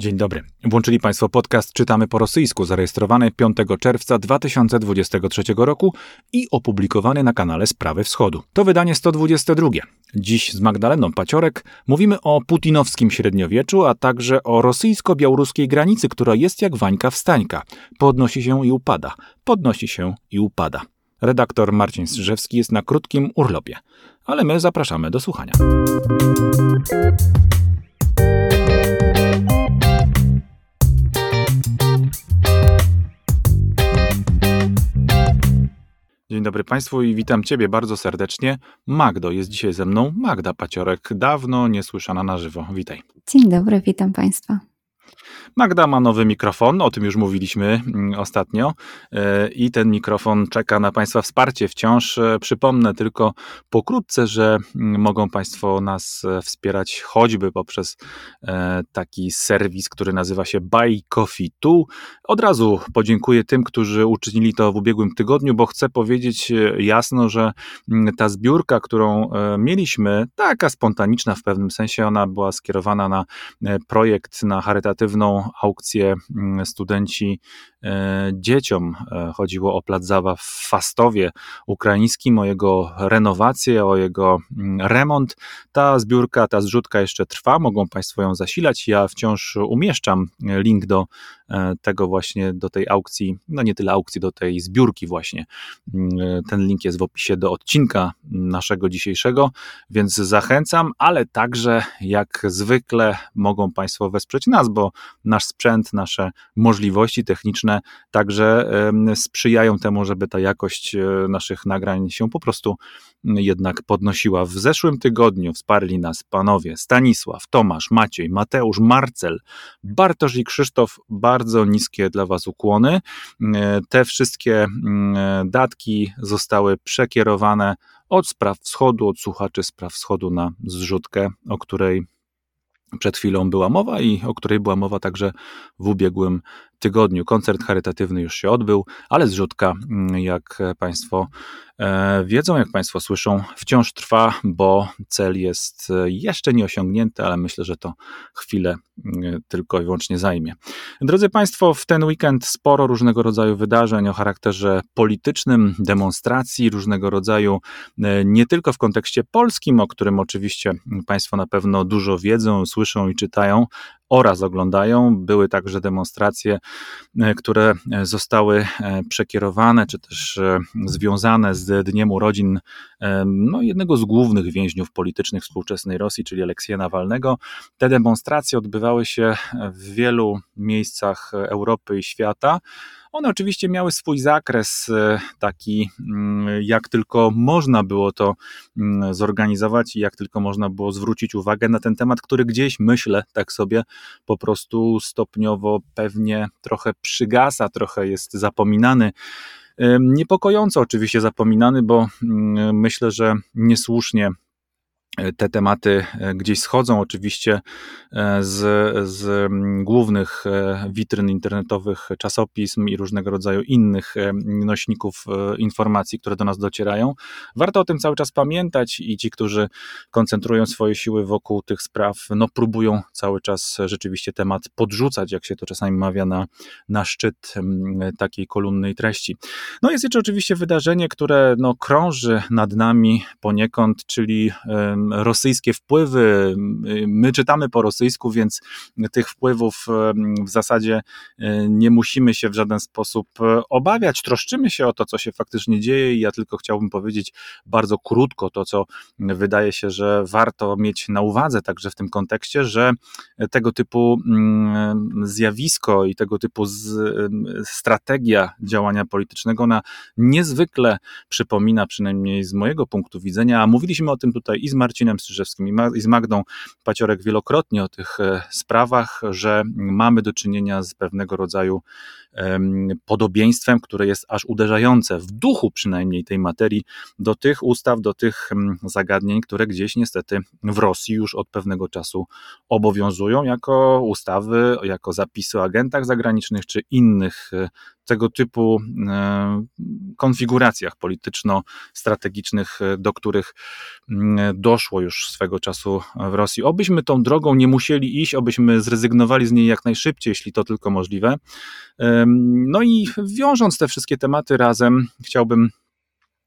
Dzień dobry. Włączyli Państwo podcast Czytamy po rosyjsku, zarejestrowany 5 czerwca 2023 roku i opublikowany na kanale Sprawy Wschodu. To wydanie 122. Dziś z Magdaleną Paciorek mówimy o putinowskim średniowieczu, a także o rosyjsko-białoruskiej granicy, która jest jak wańka wstańka. Podnosi się i upada, podnosi się i upada. Redaktor Marcin Strzyżewski jest na krótkim urlopie, ale my zapraszamy do słuchania. Dzień dobry Państwu i witam Ciebie bardzo serdecznie. Magdo jest dzisiaj ze mną. Magda Paciorek, dawno niesłyszana na żywo. Witaj. Dzień dobry, witam Państwa. Magda ma nowy mikrofon, o tym już mówiliśmy mm, ostatnio e, i ten mikrofon czeka na Państwa wsparcie wciąż. E, przypomnę tylko pokrótce, że mm, mogą Państwo nas e, wspierać choćby poprzez taki serwis, który nazywa się Buy Coffee 2. Od razu podziękuję tym, którzy uczynili to w ubiegłym tygodniu, bo chcę powiedzieć jasno, że mm, ta zbiórka, którą mieliśmy, taka spontaniczna w pewnym sensie, ona była skierowana na projekt, na charytatywną aukcję mm, studenci dzieciom. E, chodziło o plac zabaw w Fastowie ukraińskim, o jego renowację, o jego mm, remont. Ta zbiórka, ta zrzutka jeszcze trwa, mogą Państwo ją zasilać. Ja wciąż umieszczam link do e, tego właśnie, do tej aukcji, no nie tyle aukcji, do tej zbiórki właśnie. Mm, ten link jest w opisie do odcinka naszego dzisiejszego, więc zachęcam, ale także jak zwykle mogą Państwo wesprzeć nas, bo nasz sprzęt, nasze możliwości techniczne także sprzyjają temu, żeby ta jakość e, naszych nagrań się po prostu jednak podnosiła. W zeszłym tygodniu wsparli nas panowie Stanisław, Tomasz, Maciej, Mateusz, Marcel, Bartosz i Krzysztof. Bardzo niskie dla Was ukłony. E, te wszystkie mm, datki zostały przekierowane od spraw wschodu, od słuchaczy spraw wschodu na zrzutkę, o której przed chwilą była mowa i o której była mowa także w ubiegłym tygodniu. Koncert charytatywny już się odbył, ale zrzutka, mm, jak Państwo e, wiedzą, jak Państwo słyszą, wciąż trwa, bo cel jest e, jeszcze nie osiągnięty, ale myślę, że to chwilę mm, tylko i wyłącznie zajmie. Drodzy Państwo, w ten weekend sporo różnego rodzaju wydarzeń o charakterze politycznym, demonstracji różnego rodzaju, e, nie tylko w kontekście polskim, o którym oczywiście Państwo na pewno dużo wiedzą, słyszą i czytają, oraz oglądają. Były także demonstracje, e, które e, zostały e, przekierowane, czy też związane z dniem urodzin no, jednego z głównych więźniów politycznych współczesnej Rosji, czyli Aleksieja Nawalnego. Te demonstracje odbywały się w wielu miejscach Europy i świata. One oczywiście miały swój zakres e, taki, mm, jak tylko można było to mm, zorganizować i jak tylko można było zwrócić uwagę na ten temat, który gdzieś, myślę, tak sobie po prostu stopniowo pewnie trochę przygasa, trochę jest zapominany. Niepokojąco oczywiście zapominany, bo mm, myślę, że niesłusznie te tematy e, gdzieś schodzą, oczywiście e, z, z głównych e, witryn internetowych, czasopism i różnego rodzaju innych nośników informacji, które do nas docierają. Warto o tym cały czas pamiętać i ci, którzy koncentrują swoje siły wokół tych spraw, no próbują cały czas rzeczywiście temat podrzucać, jak się to czasami mawia, na, na szczyt takiej kolumnej treści. No jest jeszcze oczywiście wydarzenie, które no, krąży nad nami poniekąd, czyli rosyjskie wpływy. My czytamy po rosyjsku, więc tych wpływów w zasadzie e, nie musimy się w żaden sposób e, obawiać. Troszczymy się o to, co się faktycznie dzieje, i ja tylko chciałbym powiedzieć bardzo krótko to, co wydaje się, że warto mieć na uwadze także w tym kontekście, że tego typu zjawisko i tego typu strategia działania politycznego, ona niezwykle przypomina, przynajmniej z mojego punktu widzenia, a mówiliśmy o tym tutaj i z Marcinem Strzyżewskim i z Magdą Paciorek wielokrotnie o tych e, sprawach, że mamy do czynienia z pewnego rodzaju podobieństwem, które jest aż uderzające w duchu przynajmniej tej materii do tych ustaw, do tych zagadnień, które gdzieś niestety w Rosji już od pewnego czasu obowiązują jako ustawy, jako zapisy o agentach zagranicznych czy innych e, tego typu konfiguracjach polityczno-strategicznych, do których mm, doszło już swego czasu w Rosji. Obyśmy tą drogą nie musieli iść, obyśmy zrezygnowali z niej jak najszybciej, jeśli to tylko możliwe. No i wiążąc te wszystkie tematy razem, chciałbym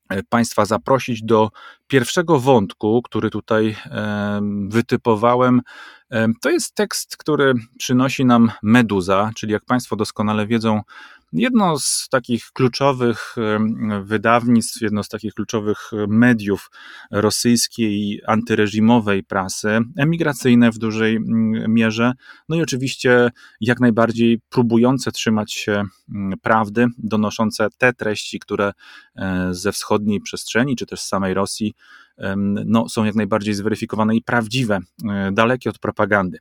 e, Państwa zaprosić do pierwszego wątku, który tutaj wytypowałem. To jest tekst, który przynosi nam Meduza, czyli jak Państwo doskonale wiedzą, Jedno z takich kluczowych wydawnictw, jedno z takich kluczowych mediów rosyjskiej antyreżimowej prasy, emigracyjne w dużej mierze, no i oczywiście jak najbardziej próbujące trzymać się prawdy, donoszące te treści, które e, ze wschodniej przestrzeni, czy też z samej Rosji no, są jak najbardziej zweryfikowane i prawdziwe, e, dalekie od propagandy.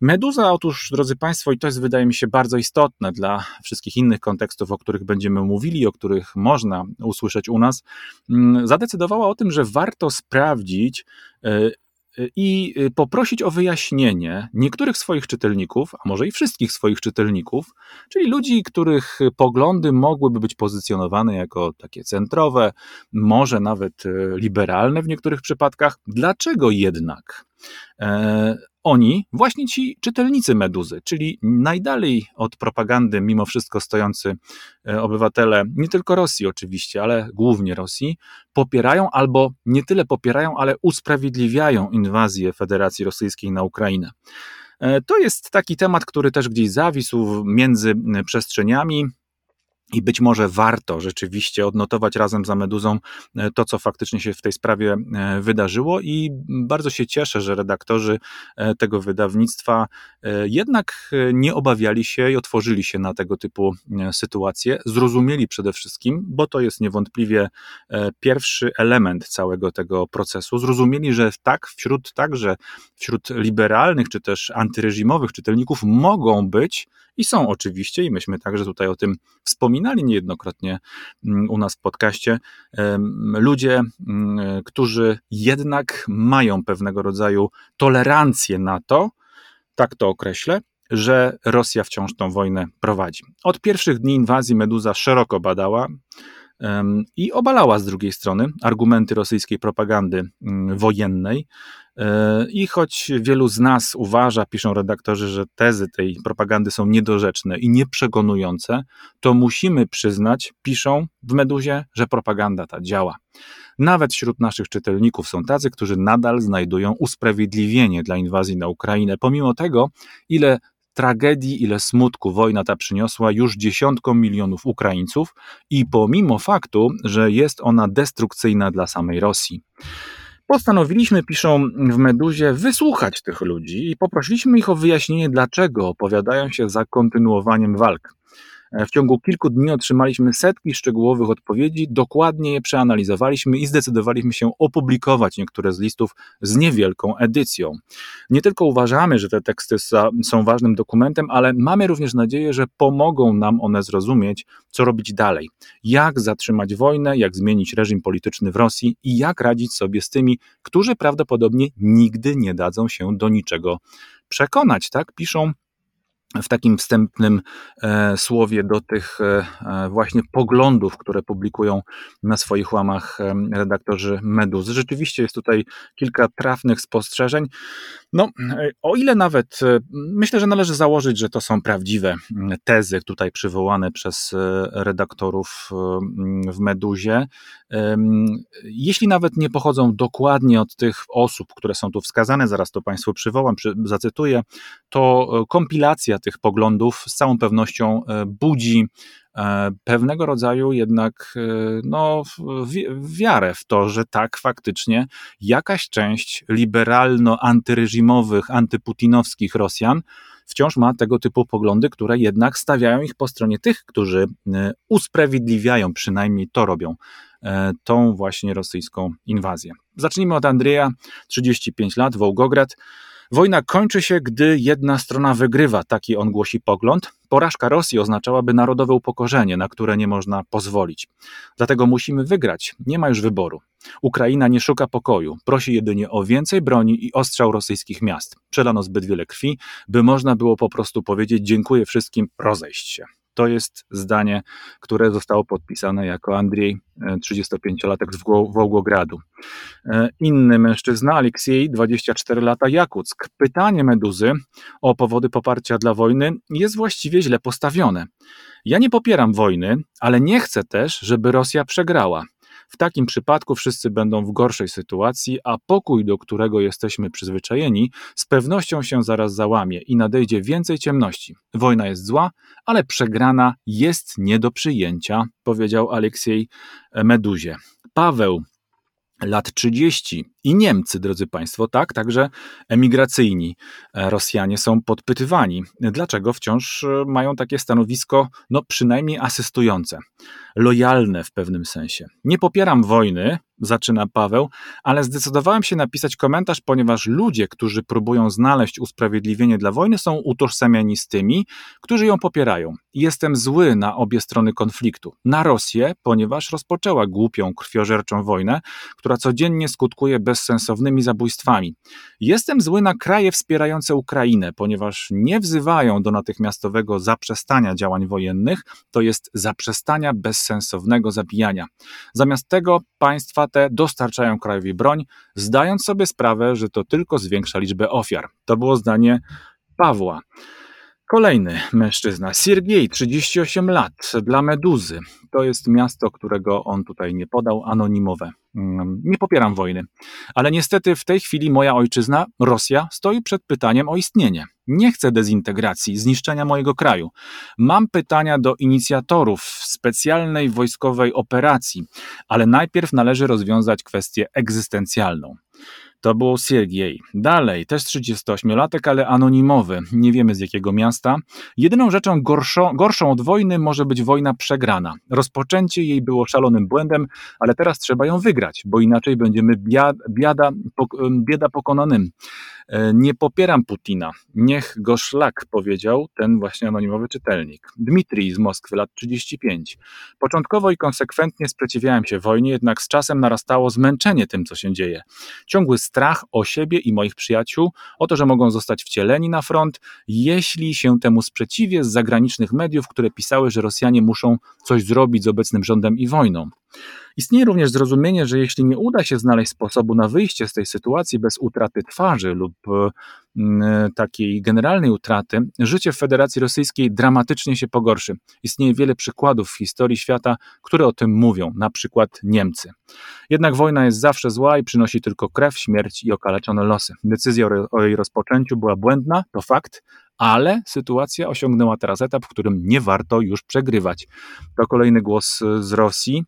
Meduza, otóż, drodzy Państwo, i to jest wydaje mi się bardzo istotne dla wszystkich innych kontekstów, o których będziemy mówili, o których można usłyszeć u nas, mm, zadecydowała o tym, że warto sprawdzić, e, i y, poprosić o wyjaśnienie niektórych swoich czytelników, a może i wszystkich swoich czytelników, czyli ludzi, których poglądy mogłyby być pozycjonowane jako takie centrowe, może nawet y, liberalne w niektórych przypadkach. Dlaczego jednak e, oni, właśnie ci czytelnicy Meduzy, czyli najdalej od propagandy mimo wszystko stojący e, obywatele, nie tylko Rosji oczywiście, ale głównie Rosji, popierają albo nie tyle popierają, ale usprawiedliwiają inwazję Federacji Rosyjskiej na Ukrainę. E, to jest taki temat, który też gdzieś zawisł między przestrzeniami. I być może warto rzeczywiście odnotować razem za Meduzą e, to, co faktycznie się w tej sprawie e, wydarzyło, i bardzo się cieszę, że redaktorzy e, tego wydawnictwa jednak nie obawiali się i otworzyli się na tego typu sytuacje. Zrozumieli przede wszystkim, bo to jest niewątpliwie pierwszy element całego tego procesu. Zrozumieli, że tak, wśród także wśród liberalnych czy też antyreżimowych czytelników mogą być i są oczywiście, i myśmy także tutaj o tym wspominali niejednokrotnie mm, u nas w podcaście, ludzie, mm, którzy jednak mają pewnego rodzaju tolerancję na to, tak to określę, że Rosja wciąż tą wojnę prowadzi. Od pierwszych dni inwazji Meduza szeroko badała i obalała z drugiej strony argumenty rosyjskiej propagandy mm, wojennej. E, I choć wielu z nas uważa, piszą redaktorzy, że tezy tej propagandy są niedorzeczne i nieprzekonujące, to musimy przyznać, piszą w Meduzie, że propaganda ta działa. Nawet wśród naszych czytelników są tacy, którzy nadal znajdują usprawiedliwienie dla inwazji na Ukrainę, pomimo tego, ile tragedii, ile smutku wojna ta przyniosła już dziesiątkom milionów Ukraińców i pomimo faktu, że jest ona destrukcyjna dla samej Rosji. Postanowiliśmy, piszą w Meduzie, wysłuchać tych ludzi i poprosiliśmy ich o wyjaśnienie, dlaczego opowiadają się za kontynuowaniem walk. E, w ciągu kilku dni otrzymaliśmy setki szczegółowych odpowiedzi, dokładnie je przeanalizowaliśmy i zdecydowaliśmy się opublikować niektóre z listów z niewielką edycją. Nie tylko uważamy, że te teksty są ważnym dokumentem, ale mamy również nadzieję, że pomogą nam one zrozumieć, co robić dalej. Jak zatrzymać wojnę, jak zmienić reżim polityczny w Rosji i jak radzić sobie z tymi, którzy prawdopodobnie nigdy nie dadzą się do niczego przekonać, tak? Piszą w takim wstępnym e, słowie do tych e, e, właśnie poglądów, które publikują na swoich łamach redaktorzy Meduzy. Rzeczywiście jest tutaj kilka trafnych spostrzeżeń. No, o ile nawet myślę, że należy założyć, że to są prawdziwe tezy tutaj przywołane przez redaktorów w Meduzie, jeśli nawet nie pochodzą dokładnie od tych osób, które są tu wskazane, zaraz to Państwu przywołam, zacytuję, to kompilacja tych poglądów z całą pewnością e, budzi e, pewnego rodzaju jednak e, no, wiarę w to, że tak faktycznie jakaś część liberalno-antyreżimowych, antyputinowskich Rosjan wciąż ma tego typu poglądy, które jednak stawiają ich po stronie tych, którzy usprawiedliwiają, przynajmniej to robią, tą właśnie rosyjską inwazję. Zacznijmy od Andrzeja, 35 lat, Wołgograd. Wojna kończy się, gdy jedna strona wygrywa, taki on głosi pogląd. Porażka Rosji oznaczałaby narodowe upokorzenie, na które nie można pozwolić. Dlatego musimy wygrać, nie ma już wyboru. Ukraina nie szuka pokoju, prosi jedynie o więcej broni i ostrzał rosyjskich miast. Przelano zbyt wiele krwi, by można było po prostu powiedzieć dziękuję wszystkim, rozejść się. To jest zdanie, które zostało podpisane jako Andrzej, 35-latek z Wołgogradu. Inny mężczyzna, Aleksiej, 24 lata, Jakuck. Pytanie Meduzy o powody poparcia dla wojny jest właściwie źle postawione. Ja nie popieram wojny, ale nie chcę też, żeby Rosja przegrała. W takim przypadku wszyscy będą w gorszej sytuacji, a pokój, do którego jesteśmy przyzwyczajeni, z pewnością się zaraz załamie i nadejdzie więcej ciemności. Wojna jest zła, ale przegrana jest nie do przyjęcia, powiedział Aleksiej Meduzie. Paweł lat 30 i Niemcy, drodzy Państwo, tak, także emigracyjni e, Rosjanie są podpytywani, dlaczego wciąż e, mają takie stanowisko, no przynajmniej asystujące, lojalne w pewnym sensie. Nie popieram wojny, zaczyna Paweł, ale zdecydowałem się napisać komentarz, ponieważ ludzie, którzy próbują znaleźć usprawiedliwienie dla wojny, są utożsamiani z tymi, którzy ją popierają. Jestem zły na obie strony konfliktu. Na Rosję, ponieważ rozpoczęła głupią, krwiożerczą wojnę, która codziennie skutkuje bezsensownymi zabójstwami. Jestem zły na kraje wspierające Ukrainę, ponieważ nie wzywają do natychmiastowego zaprzestania działań wojennych, to jest zaprzestania bezsensownego zabijania. Zamiast tego państwa te dostarczają krajowi broń, zdając sobie sprawę, że to tylko zwiększa liczbę ofiar. To było zdanie Pawła. Kolejny mężczyzna, Siergiej, 38 lat, dla Meduzy. To jest miasto, którego on tutaj nie podał, anonimowe. Mm, nie popieram wojny, ale niestety w tej chwili moja ojczyzna, Rosja, stoi przed pytaniem o istnienie. Nie chcę dezintegracji, zniszczenia mojego kraju. Mam pytania do inicjatorów specjalnej wojskowej operacji, ale najpierw należy rozwiązać kwestię egzystencjalną. To był Siergiej. Dalej, też 38-latek, ale anonimowy. Nie wiemy z jakiego miasta. Jedyną rzeczą gorszą, gorszą od wojny może być wojna przegrana. Rozpoczęcie jej było szalonym błędem, ale teraz trzeba ją wygrać, bo inaczej będziemy biada, biada, bieda pokonanym. E, nie popieram Putina. Niech go szlak, powiedział ten właśnie anonimowy czytelnik. Dmitrij z Moskwy, lat 35. Początkowo i konsekwentnie sprzeciwiałem się wojnie, jednak z czasem narastało zmęczenie tym, co się dzieje. Ciągły strach o siebie i moich przyjaciół, o to, że mogą zostać wcieleni na front, jeśli się temu sprzeciwię z zagranicznych mediów, które pisały, że Rosjanie muszą coś zrobić z obecnym rządem i wojną. Istnieje również zrozumienie, że jeśli nie uda się znaleźć sposobu na wyjście z tej sytuacji bez utraty twarzy lub mm, takiej generalnej utraty, życie w Federacji Rosyjskiej dramatycznie się pogorszy. Istnieje wiele przykładów w historii świata, które o tym mówią, na przykład Niemcy. Jednak wojna jest zawsze zła i przynosi tylko krew, śmierć i okaleczone losy. Decyzja o jej rozpoczęciu była błędna, to fakt, ale sytuacja osiągnęła teraz etap, w którym nie warto już przegrywać. To kolejny głos z Rosji.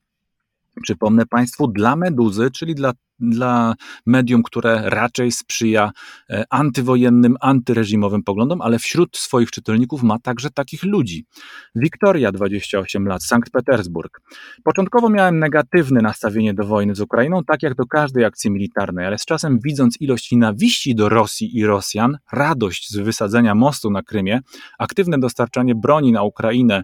Przypomnę Państwu, dla Meduzy, czyli dla, dla medium, które raczej sprzyja e, antywojennym, antyreżimowym poglądom, ale wśród swoich czytelników ma także takich ludzi. Wiktoria, 28 lat, Sankt Petersburg. Początkowo miałem negatywne nastawienie do wojny z Ukrainą, tak jak do każdej akcji militarnej, ale z czasem widząc ilość nienawiści do Rosji i Rosjan, radość z wysadzenia mostu na Krymie, aktywne dostarczanie broni na Ukrainę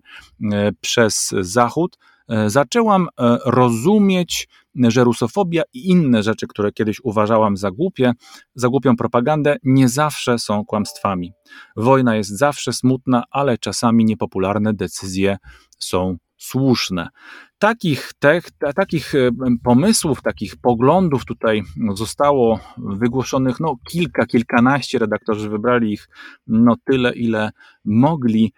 e, przez Zachód, zaczęłam e, rozumieć, że rusofobia i inne rzeczy, które kiedyś uważałam za głupie, za głupią propagandę, nie zawsze są kłamstwami. Wojna jest zawsze smutna, ale czasami niepopularne decyzje są słuszne. Takich, te, takich e, pomysłów, takich poglądów tutaj zostało wygłoszonych no, kilka, kilkanaście. Redaktorzy wybrali ich no, tyle, ile mogli.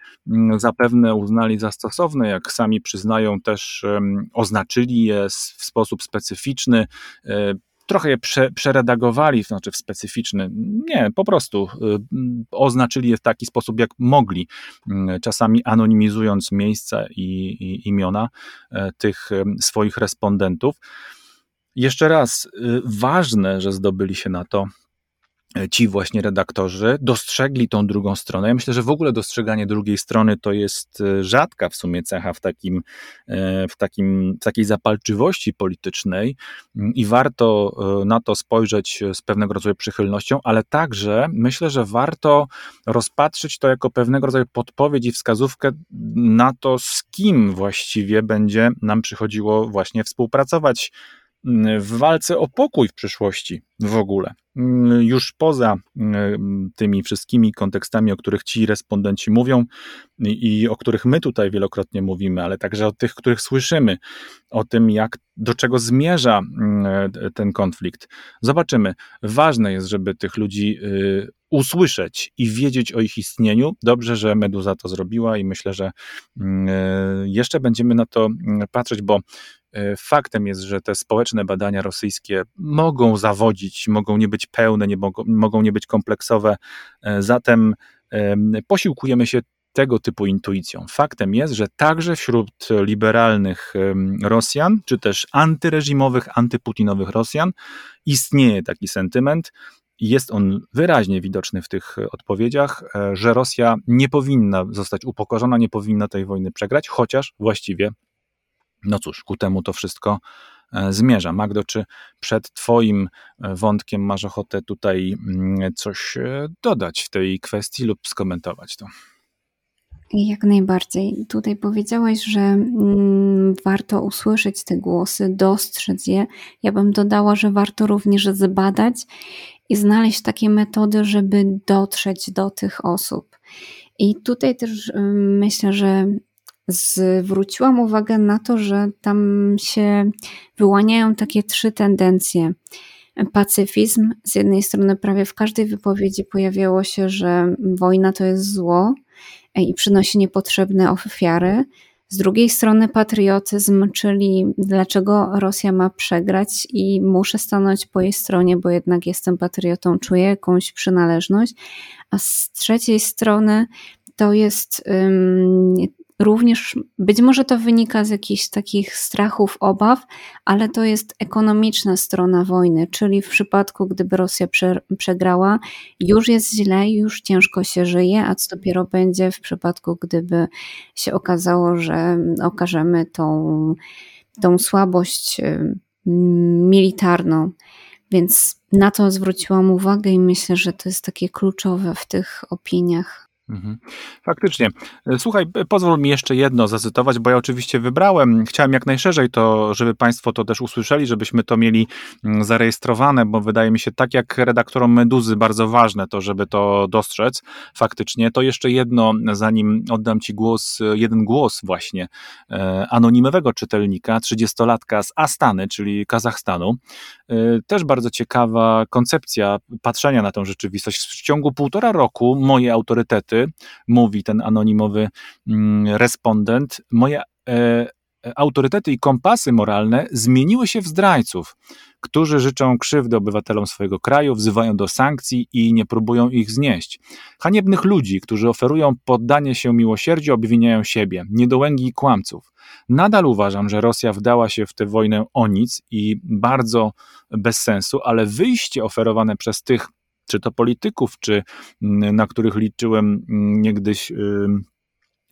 Zapewne uznali za stosowne, jak sami przyznają, też oznaczyli je w sposób specyficzny e, trochę je prze, przeredagowali, znaczy w specyficzny. Nie, po prostu y, oznaczyli je w taki sposób, jak mogli, y, czasami anonimizując miejsca i, i imiona y, tych swoich respondentów. Jeszcze raz, ważne, że zdobyli się na to, E, ci właśnie redaktorzy dostrzegli tą drugą stronę. Ja myślę, że w ogóle dostrzeganie drugiej strony to jest e, rzadka w sumie cecha w, takim, e, w, takim, w takiej zapalczywości politycznej mm, i warto na to spojrzeć z pewnego rodzaju przychylnością, ale także myślę, że warto rozpatrzyć to jako pewnego rodzaju podpowiedź i wskazówkę na to, z kim właściwie będzie nam przychodziło właśnie współpracować w walce o pokój w przyszłości w ogóle. Już poza tymi wszystkimi kontekstami, o których ci respondenci mówią i, o których my tutaj wielokrotnie mówimy, ale także o tych, których słyszymy, o tym, jak do czego zmierza ten konflikt. Zobaczymy. Ważne jest, żeby tych ludzi y, usłyszeć i wiedzieć o ich istnieniu. Dobrze, że Meduza to zrobiła i myślę, że mm, e, jeszcze będziemy na to mm, patrzeć, bo faktem jest, że te społeczne badania rosyjskie mogą zawodzić, mogą nie być pełne, nie mogą, mogą nie być kompleksowe. E, zatem posiłkujemy się tego typu intuicją. Faktem jest, że także wśród liberalnych Rosjan, czy też antyreżimowych, antyputinowych Rosjan istnieje taki sentyment, jest on wyraźnie widoczny w tych odpowiedziach, e, że Rosja nie powinna zostać upokorzona, nie powinna tej wojny przegrać, chociaż właściwie, no cóż, ku temu to wszystko e, zmierza. Magdo, czy przed Twoim e, wątkiem masz ochotę tutaj mm, coś dodać w tej kwestii lub skomentować to? Jak najbardziej. Tutaj powiedziałeś, że mm, warto usłyszeć te głosy, dostrzec je. Ja bym dodała, że warto również zbadać i znaleźć takie metody, żeby dotrzeć do tych osób. I tutaj też myślę, że zwróciłam uwagę na to, że tam się wyłaniają takie trzy tendencje. Pacyfizm, z jednej strony prawie w każdej wypowiedzi pojawiało się, że wojna to jest zło i przynosi niepotrzebne ofiary. Z drugiej strony patriotyzm, czyli dlaczego Rosja ma przegrać i muszę stanąć po jej stronie, bo jednak jestem patriotą, czuję jakąś przynależność. A z trzeciej strony to jest um, również, być może to wynika z jakichś takich strachów, obaw, ale to jest ekonomiczna strona wojny, czyli w przypadku, gdyby Rosja prze, przegrała, już jest źle, już ciężko się żyje, a co dopiero będzie w przypadku, gdyby się okazało, że okażemy tą, tą słabość militarną. Więc na to zwróciłam uwagę i myślę, że to jest takie kluczowe w tych opiniach. Mhm. Faktycznie. E, słuchaj, pozwól mi jeszcze jedno zacytować, bo ja oczywiście wybrałem, chciałem jak najszerzej to, żeby Państwo to też usłyszeli, żebyśmy to mieli mm, zarejestrowane, bo wydaje mi się tak jak redaktorom Meduzy bardzo ważne to, żeby to dostrzec faktycznie. To jeszcze jedno, zanim oddam Ci głos, jeden głos właśnie e, anonimowego czytelnika, 30-latka z Astany, czyli Kazachstanu. E, też bardzo ciekawa koncepcja patrzenia na tę rzeczywistość. W ciągu półtora roku moje autorytety mówi ten anonimowy mm, respondent, moje e, autorytety i kompasy moralne zmieniły się w zdrajców, którzy życzą krzywdy obywatelom swojego kraju, wzywają do sankcji i nie próbują ich znieść. Haniebnych ludzi, którzy oferują poddanie się miłosierdziu, obwiniają siebie, niedołęgi i kłamców. Nadal uważam, że Rosja wdała się w tę wojnę o nic i bardzo bez sensu, ale wyjście oferowane przez tych czy to polityków, czy mm, na których liczyłem mm, niegdyś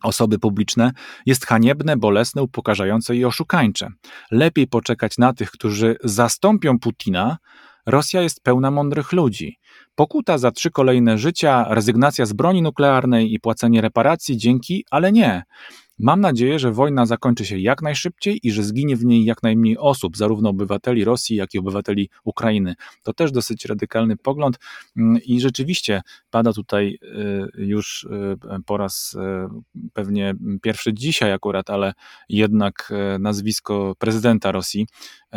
osoby publiczne, jest haniebne, bolesne, upokarzające i oszukańcze. Lepiej poczekać na tych, którzy zastąpią Putina. Rosja jest pełna mądrych ludzi. Pokuta za trzy kolejne życia, rezygnacja z broni nuklearnej i płacenie reparacji dzięki, ale nie. Mam nadzieję, że wojna zakończy się jak najszybciej i że zginie w niej jak najmniej osób, zarówno obywateli Rosji, jak i obywateli Ukrainy. To też dosyć radykalny pogląd mm, i rzeczywiście pada tutaj y, już y, po raz y, pewnie pierwszy dzisiaj akurat, ale jednak nazwisko prezydenta Rosji,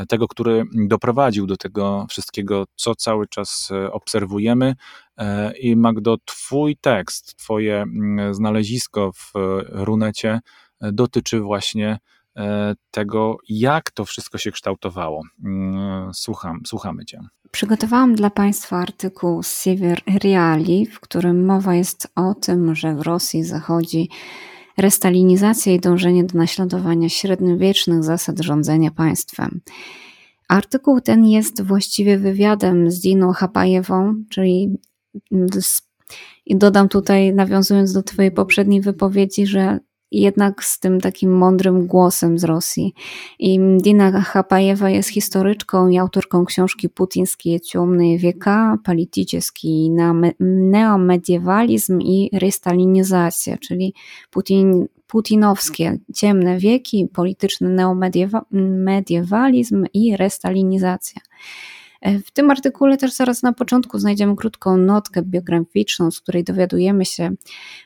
tego, który doprowadził do tego wszystkiego, co cały czas obserwujemy. I Magdo, Twój tekst, Twoje mm, znalezisko w runecie dotyczy właśnie e, tego, jak to wszystko się kształtowało. Mm, słucham, słuchamy Cię. Przygotowałam dla Państwa artykuł z Siever Reali, w którym mowa jest o tym, że w Rosji zachodzi restalinizacja i dążenie do naśladowania średniowiecznych zasad rządzenia państwem. Artykuł ten jest właściwie wywiadem z Diną Hapajewą, czyli i dodam tutaj, nawiązując do Twojej poprzedniej wypowiedzi, że jednak z tym takim mądrym głosem z Rosji. I Dina Chapajewa jest historyczką i autorką książki Putińskie ciemne wieka, na neomediewalizm i restalinizacja, czyli Putin, putinowskie ciemne wieki, polityczny neomediewalizm i restalinizacja. W tym artykule też zaraz na początku znajdziemy krótką notkę biograficzną, z której dowiadujemy się,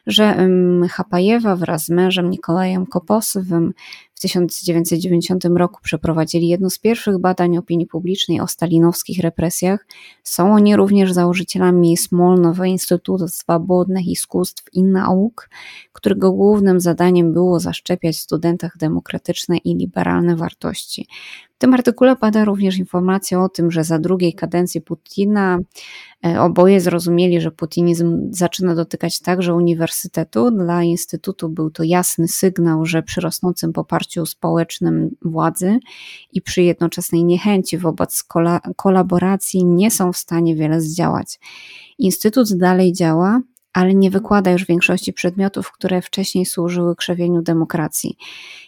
że Hapajewa wraz z mężem Nikolajem Koposowym w 1990 roku przeprowadzili jedno z pierwszych badań opinii publicznej o stalinowskich represjach. Są oni również założycielami Smolnowa Instytutu Swobodnych Iskustw i Nauk, którego głównym zadaniem było zaszczepiać studentach demokratyczne i liberalne wartości. W tym artykule pada również informacja o tym, że za drugiej kadencji Putina e, oboje zrozumieli, że putinizm zaczyna dotykać także uniwersytetu. Dla Instytutu był to jasny sygnał, że przy rosnącym poparciu społecznym władzy i przy jednoczesnej niechęci wobec kolaboracji nie są w stanie wiele zdziałać. Instytut dalej działa, ale nie wykłada już większości przedmiotów, które wcześniej służyły krzewieniu demokracji.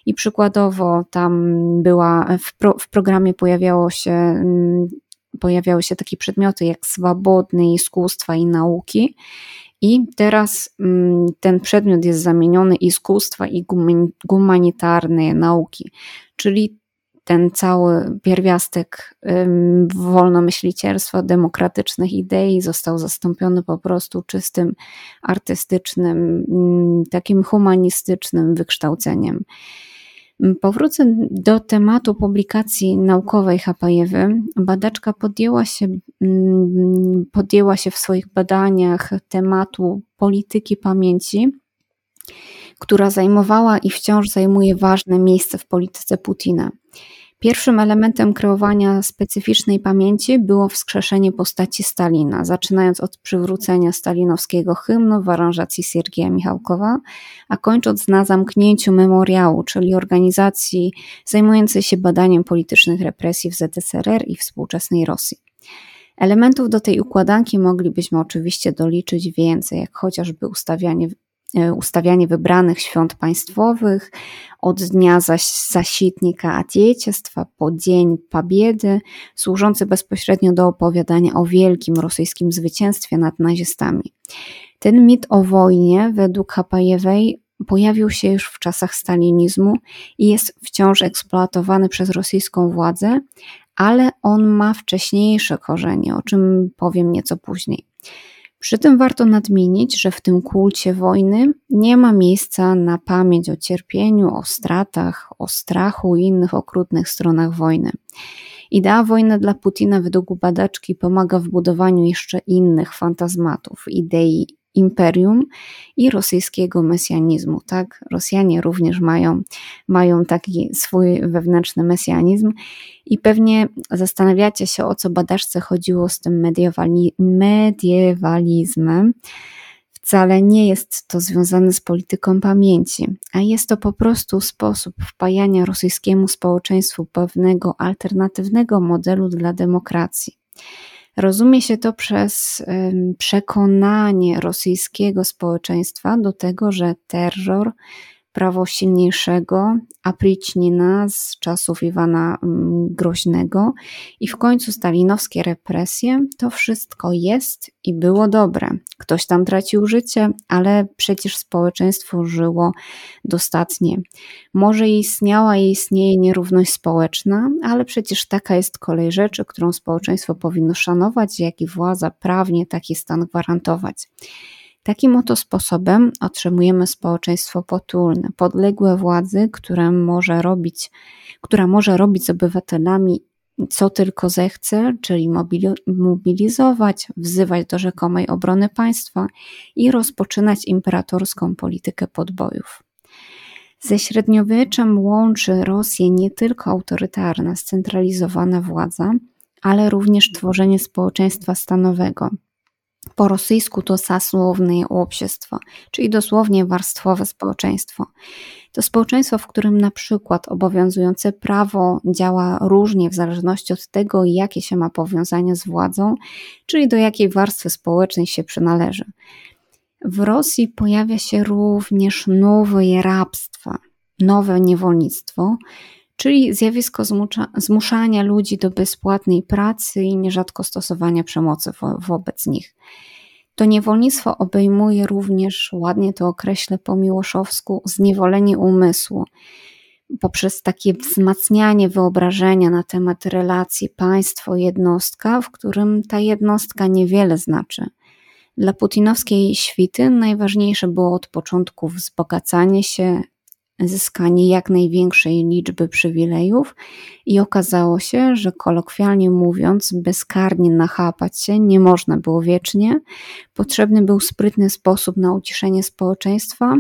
I przykładowo tam była, w, pro, w programie pojawiało się, mm, pojawiały się takie przedmioty jak swobodne iskustwa i nauki. I teraz mm, ten przedmiot jest zamieniony iskustwa i humanitarne nauki, czyli ten cały pierwiastek wolnomyślicielstwa, demokratycznych idei został zastąpiony po prostu czystym artystycznym, takim humanistycznym wykształceniem. Powrócę do tematu publikacji naukowej Hapajewy. Badaczka podjęła się, podjęła się w swoich badaniach tematu polityki pamięci, która zajmowała i wciąż zajmuje ważne miejsce w polityce Putina. Pierwszym elementem kreowania specyficznej pamięci było wskrzeszenie postaci Stalina, zaczynając od przywrócenia stalinowskiego hymnu w aranżacji Siergieja Michałkowa, a kończąc na zamknięciu memoriału, czyli organizacji zajmującej się badaniem politycznych represji w ZSRR i współczesnej Rosji. Elementów do tej układanki moglibyśmy oczywiście doliczyć więcej, jak chociażby ustawianie E, ustawianie wybranych świąt państwowych od dnia zas zasitnika Atjeciestwa po dzień Pabiedy, służący bezpośrednio do opowiadania o wielkim rosyjskim zwycięstwie nad nazistami. Ten mit o wojnie według Hapajewej pojawił się już w czasach stalinizmu i jest wciąż eksploatowany przez rosyjską władzę, ale on ma wcześniejsze korzenie, o czym powiem nieco później. Przy tym warto nadmienić, że w tym kulcie wojny nie ma miejsca na pamięć o cierpieniu, o stratach, o strachu i innych okrutnych stronach wojny. Idea wojny dla Putina według badaczki pomaga w budowaniu jeszcze innych fantazmatów, idei imperium i rosyjskiego mesjanizmu. Tak? Rosjanie również mają, mają taki swój wewnętrzny mesjanizm i pewnie zastanawiacie się, o co badaczce chodziło z tym mediewali, mediewalizmem. Wcale nie jest to związane z polityką pamięci, a jest to po prostu sposób wpajania rosyjskiemu społeczeństwu pewnego alternatywnego modelu dla demokracji. Rozumie się to przez przekonanie rosyjskiego społeczeństwa do tego, że terror prawo silniejszego, Aprićnina z czasów Iwana mm, Groźnego i w końcu stalinowskie represje, to wszystko jest i było dobre. Ktoś tam tracił życie, ale przecież społeczeństwo żyło dostatnie. Może istniała i istnieje nierówność społeczna, ale przecież taka jest kolej rzeczy, którą społeczeństwo powinno szanować, jak i władza prawnie taki stan gwarantować. Takim oto sposobem otrzymujemy społeczeństwo potulne, podległe władzy, które może robić, która może robić z obywatelami co tylko zechce, czyli mobilizować, wzywać do rzekomej obrony państwa i rozpoczynać imperatorską politykę podbojów. Ze średniowieczem łączy Rosję nie tylko autorytarna, scentralizowana władza, ale również tworzenie społeczeństwa stanowego – po rosyjsku to sasłowne общество, czyli dosłownie warstwowe społeczeństwo. To społeczeństwo, w którym na przykład obowiązujące prawo działa różnie w zależności od tego, jakie się ma powiązania z władzą, czyli do jakiej warstwy społecznej się przynależy. W Rosji pojawia się również nowe rabstwo, nowe niewolnictwo, czyli zjawisko zmuszania ludzi do bezpłatnej pracy i nierzadko stosowania przemocy wo wobec nich. To niewolnictwo obejmuje również, ładnie to określę po miłoszowsku, zniewolenie umysłu poprzez takie wzmacnianie wyobrażenia na temat relacji państwo-jednostka, w którym ta jednostka niewiele znaczy. Dla putinowskiej świty najważniejsze było od początku wzbogacanie się, zyskanie jak największej liczby przywilejów i okazało się, że kolokwialnie mówiąc, bezkarnie nachapać się nie można było wiecznie. Potrzebny był sprytny sposób na uciszenie społeczeństwa,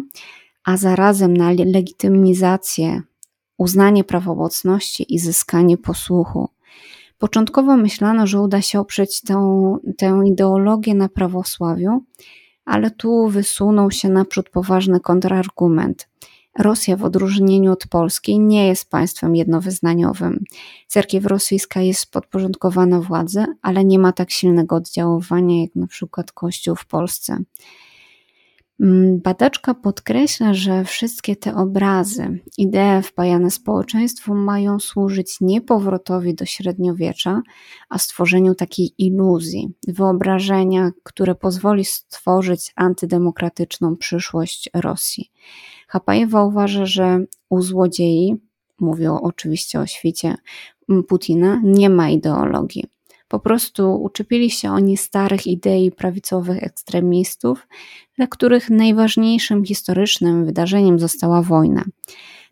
a zarazem na legitymizację, uznanie prawomocności i zyskanie posłuchu. Początkowo myślano, że uda się oprzeć tę, tę ideologię na prawosławiu, ale tu wysunął się naprzód poważny kontrargument. Rosja w odróżnieniu od Polski nie jest państwem jednowyznaniowym. Cerkiew rosyjska jest podporządkowana władzy, ale nie ma tak silnego oddziaływania jak na przykład Kościół w Polsce. Mm, badaczka podkreśla, że wszystkie te obrazy, idee wpajane społeczeństwu mają służyć nie powrotowi do średniowiecza, a stworzeniu takiej iluzji, wyobrażenia, które pozwoli stworzyć antydemokratyczną przyszłość Rosji. Hapajewa uważa, że u złodziei, mówią oczywiście o świecie Putina, nie ma ideologii. Po prostu uczepili się oni starych idei prawicowych ekstremistów, dla których najważniejszym historycznym wydarzeniem została wojna.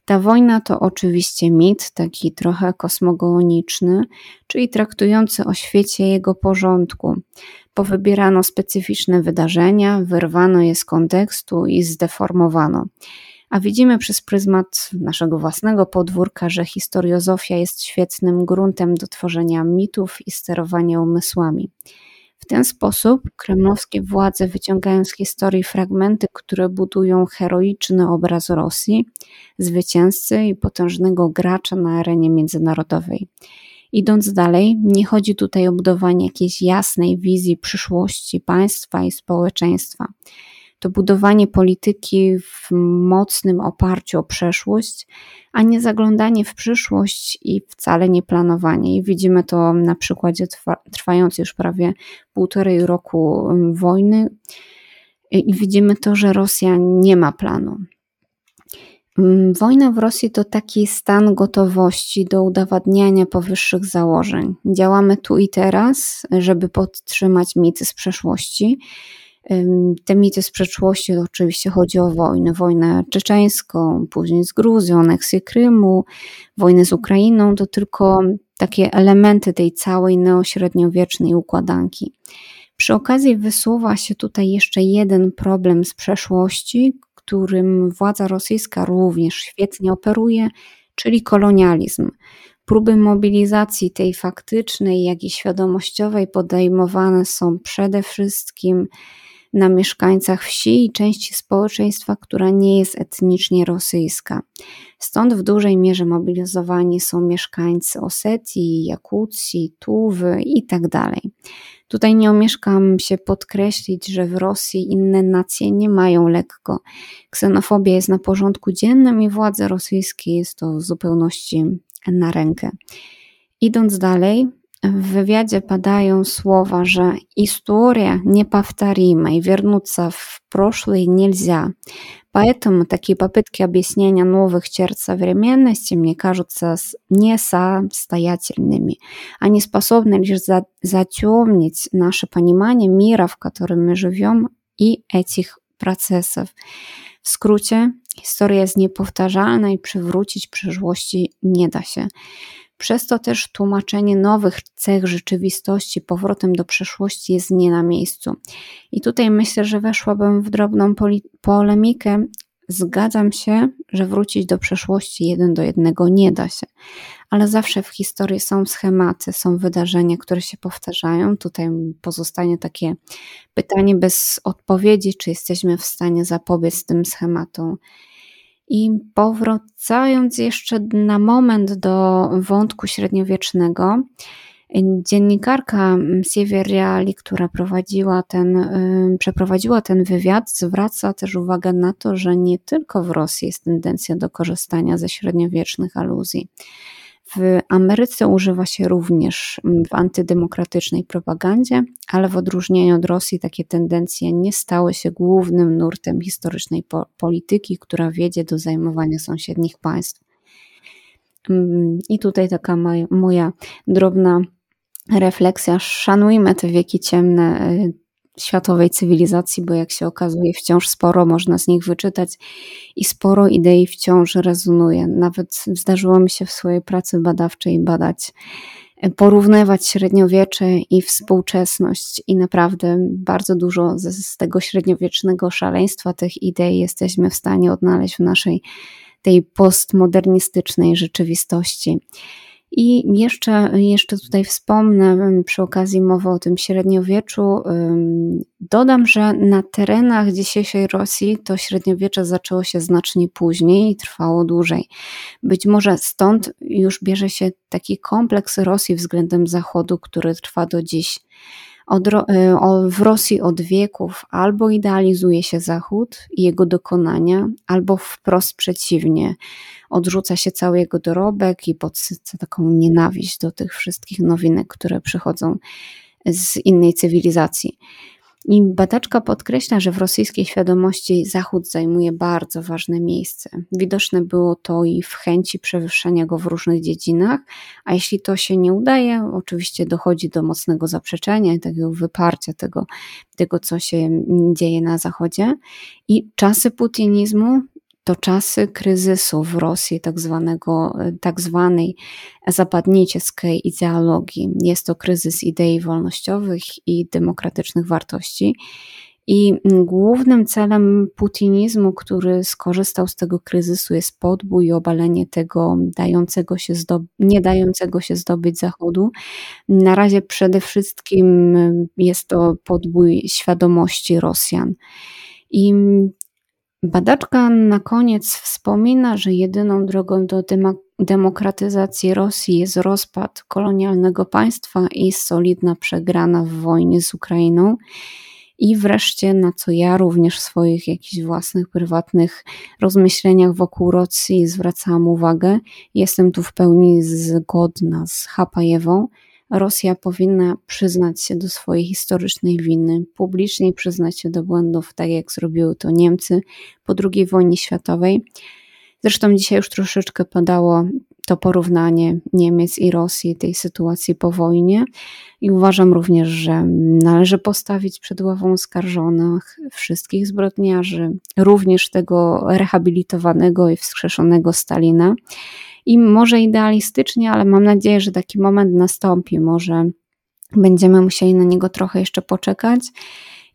Ta wojna to oczywiście mit, taki trochę kosmogoniczny, czyli traktujący o świecie jego porządku. Powybierano specyficzne wydarzenia, wyrwano je z kontekstu i zdeformowano a widzimy przez pryzmat naszego własnego podwórka, że historiozofia jest świetnym gruntem do tworzenia mitów i sterowania umysłami. W ten sposób kremlowskie władze wyciągają z historii fragmenty, które budują heroiczny obraz Rosji, zwycięzcy i potężnego gracza na arenie międzynarodowej. Idąc dalej, nie chodzi tutaj o budowanie jakiejś jasnej wizji przyszłości państwa i społeczeństwa to budowanie polityki w mocnym oparciu o przeszłość, a nie zaglądanie w przyszłość i wcale nie planowanie. I widzimy to na przykładzie trwającej już prawie półtorej roku wojny. I widzimy to, że Rosja nie ma planu. Wojna w Rosji to taki stan gotowości do udowadniania powyższych założeń. Działamy tu i teraz, żeby podtrzymać mity z przeszłości te mity z przeszłości to oczywiście chodzi o wojnę, wojnę czeczeńską, później z Gruzją, aneksję Krymu, wojnę z Ukrainą, to tylko takie elementy tej całej neośredniowiecznej układanki. Przy okazji wysuwa się tutaj jeszcze jeden problem z przeszłości, którym władza rosyjska również świetnie operuje, czyli kolonializm. Próby mobilizacji tej faktycznej, jak i świadomościowej podejmowane są przede wszystkim na mieszkańcach wsi i części społeczeństwa, która nie jest etnicznie rosyjska. Stąd w dużej mierze mobilizowani są mieszkańcy Osetii, Jakucji, Tuwy itd. Tak Tutaj nie omieszkam się podkreślić, że w Rosji inne nacje nie mają lekko. Ksenofobia jest na porządku dziennym i władze rosyjskie jest to w zupełności na rękę. Idąc dalej, w wywiadzie padają słowa, że historia неповторима и вернуться в прошлое нельзя. Поэтому такие попытки объяснения новых черт современности мне кажутся несостоятельными. Они способны лишь за затемнить наше понимание мира, в котором мы живем, и этих процессов. W skrócie, historia jest niepowtarzalna i przywrócić przyszłości nie da się. Przez to też tłumaczenie nowych cech rzeczywistości powrotem do przeszłości jest nie na miejscu. I tutaj myślę, że weszłabym w drobną polemikę. Zgadzam się, że wrócić do przeszłości jeden do jednego nie da się, ale zawsze w historii są schematy, są wydarzenia, które się powtarzają. Tutaj pozostanie takie pytanie bez odpowiedzi, czy jesteśmy w stanie zapobiec tym schematom. I powracając jeszcze na moment do wątku średniowiecznego, dziennikarka Sievier Reali, która prowadziła ten, przeprowadziła ten wywiad, zwraca też uwagę na to, że nie tylko w Rosji jest tendencja do korzystania ze średniowiecznych aluzji. W Ameryce używa się również w antydemokratycznej propagandzie, ale w odróżnieniu od Rosji takie tendencje nie stały się głównym nurtem historycznej po polityki, która wiedzie do zajmowania sąsiednich państw. I tutaj taka moja drobna refleksja. Szanujmy te wieki ciemne y, światowej cywilizacji, bo jak się okazuje, wciąż sporo można z nich wyczytać i sporo idei wciąż rezonuje. Nawet zdarzyło mi się w swojej pracy badawczej badać, y, porównywać średniowiecze i współczesność, i naprawdę bardzo dużo z, z tego średniowiecznego szaleństwa tych idei jesteśmy w stanie odnaleźć w naszej tej postmodernistycznej rzeczywistości. I jeszcze, jeszcze tutaj wspomnę przy okazji mowy o tym średniowieczu. Dodam, że na terenach dzisiejszej Rosji to średniowiecze zaczęło się znacznie później i trwało dłużej. Być może stąd już bierze się taki kompleks Rosji względem Zachodu, który trwa do dziś. Od, y, w Rosji od wieków albo idealizuje się Zachód i jego dokonania, albo wprost przeciwnie. Odrzuca się cały jego dorobek i podsyca taką nienawiść do tych wszystkich nowinek, które przychodzą z innej cywilizacji. I badaczka podkreśla, że w rosyjskiej świadomości Zachód zajmuje bardzo ważne miejsce. Widoczne było to i w chęci przewyższenia go w różnych dziedzinach, a jeśli to się nie udaje, oczywiście dochodzi do mocnego zaprzeczenia i takiego wyparcia tego, tego co się dzieje na Zachodzie. I czasy putinizmu to czasy kryzysu w Rosji, tak, zwanego, tak zwanej zapadniczej ideologii. Jest to kryzys idei wolnościowych i demokratycznych wartości. I głównym celem putinizmu, który skorzystał z tego kryzysu, jest podbój i obalenie tego dającego się nie dającego się zdobyć Zachodu. Na razie przede wszystkim jest to podbój świadomości Rosjan. I Badaczka na koniec wspomina, że jedyną drogą do demokratyzacji Rosji jest rozpad kolonialnego państwa i solidna przegrana w wojnie z Ukrainą. I wreszcie, na co ja również w swoich jakichś własnych, prywatnych rozmyśleniach wokół Rosji zwracałam uwagę, jestem tu w pełni zgodna z Hapajewą, Rosja powinna przyznać się do swojej historycznej winy, publicznie przyznać się do błędów, tak jak zrobiły to Niemcy po II wojnie światowej. Zresztą dzisiaj już troszeczkę padało to porównanie Niemiec i Rosji, tej sytuacji po wojnie. I uważam również, że należy postawić przed ławą oskarżonych wszystkich zbrodniarzy, również tego rehabilitowanego i wskrzeszonego Stalina i może idealistycznie, ale mam nadzieję, że taki moment nastąpi. Może będziemy musieli na niego trochę jeszcze poczekać.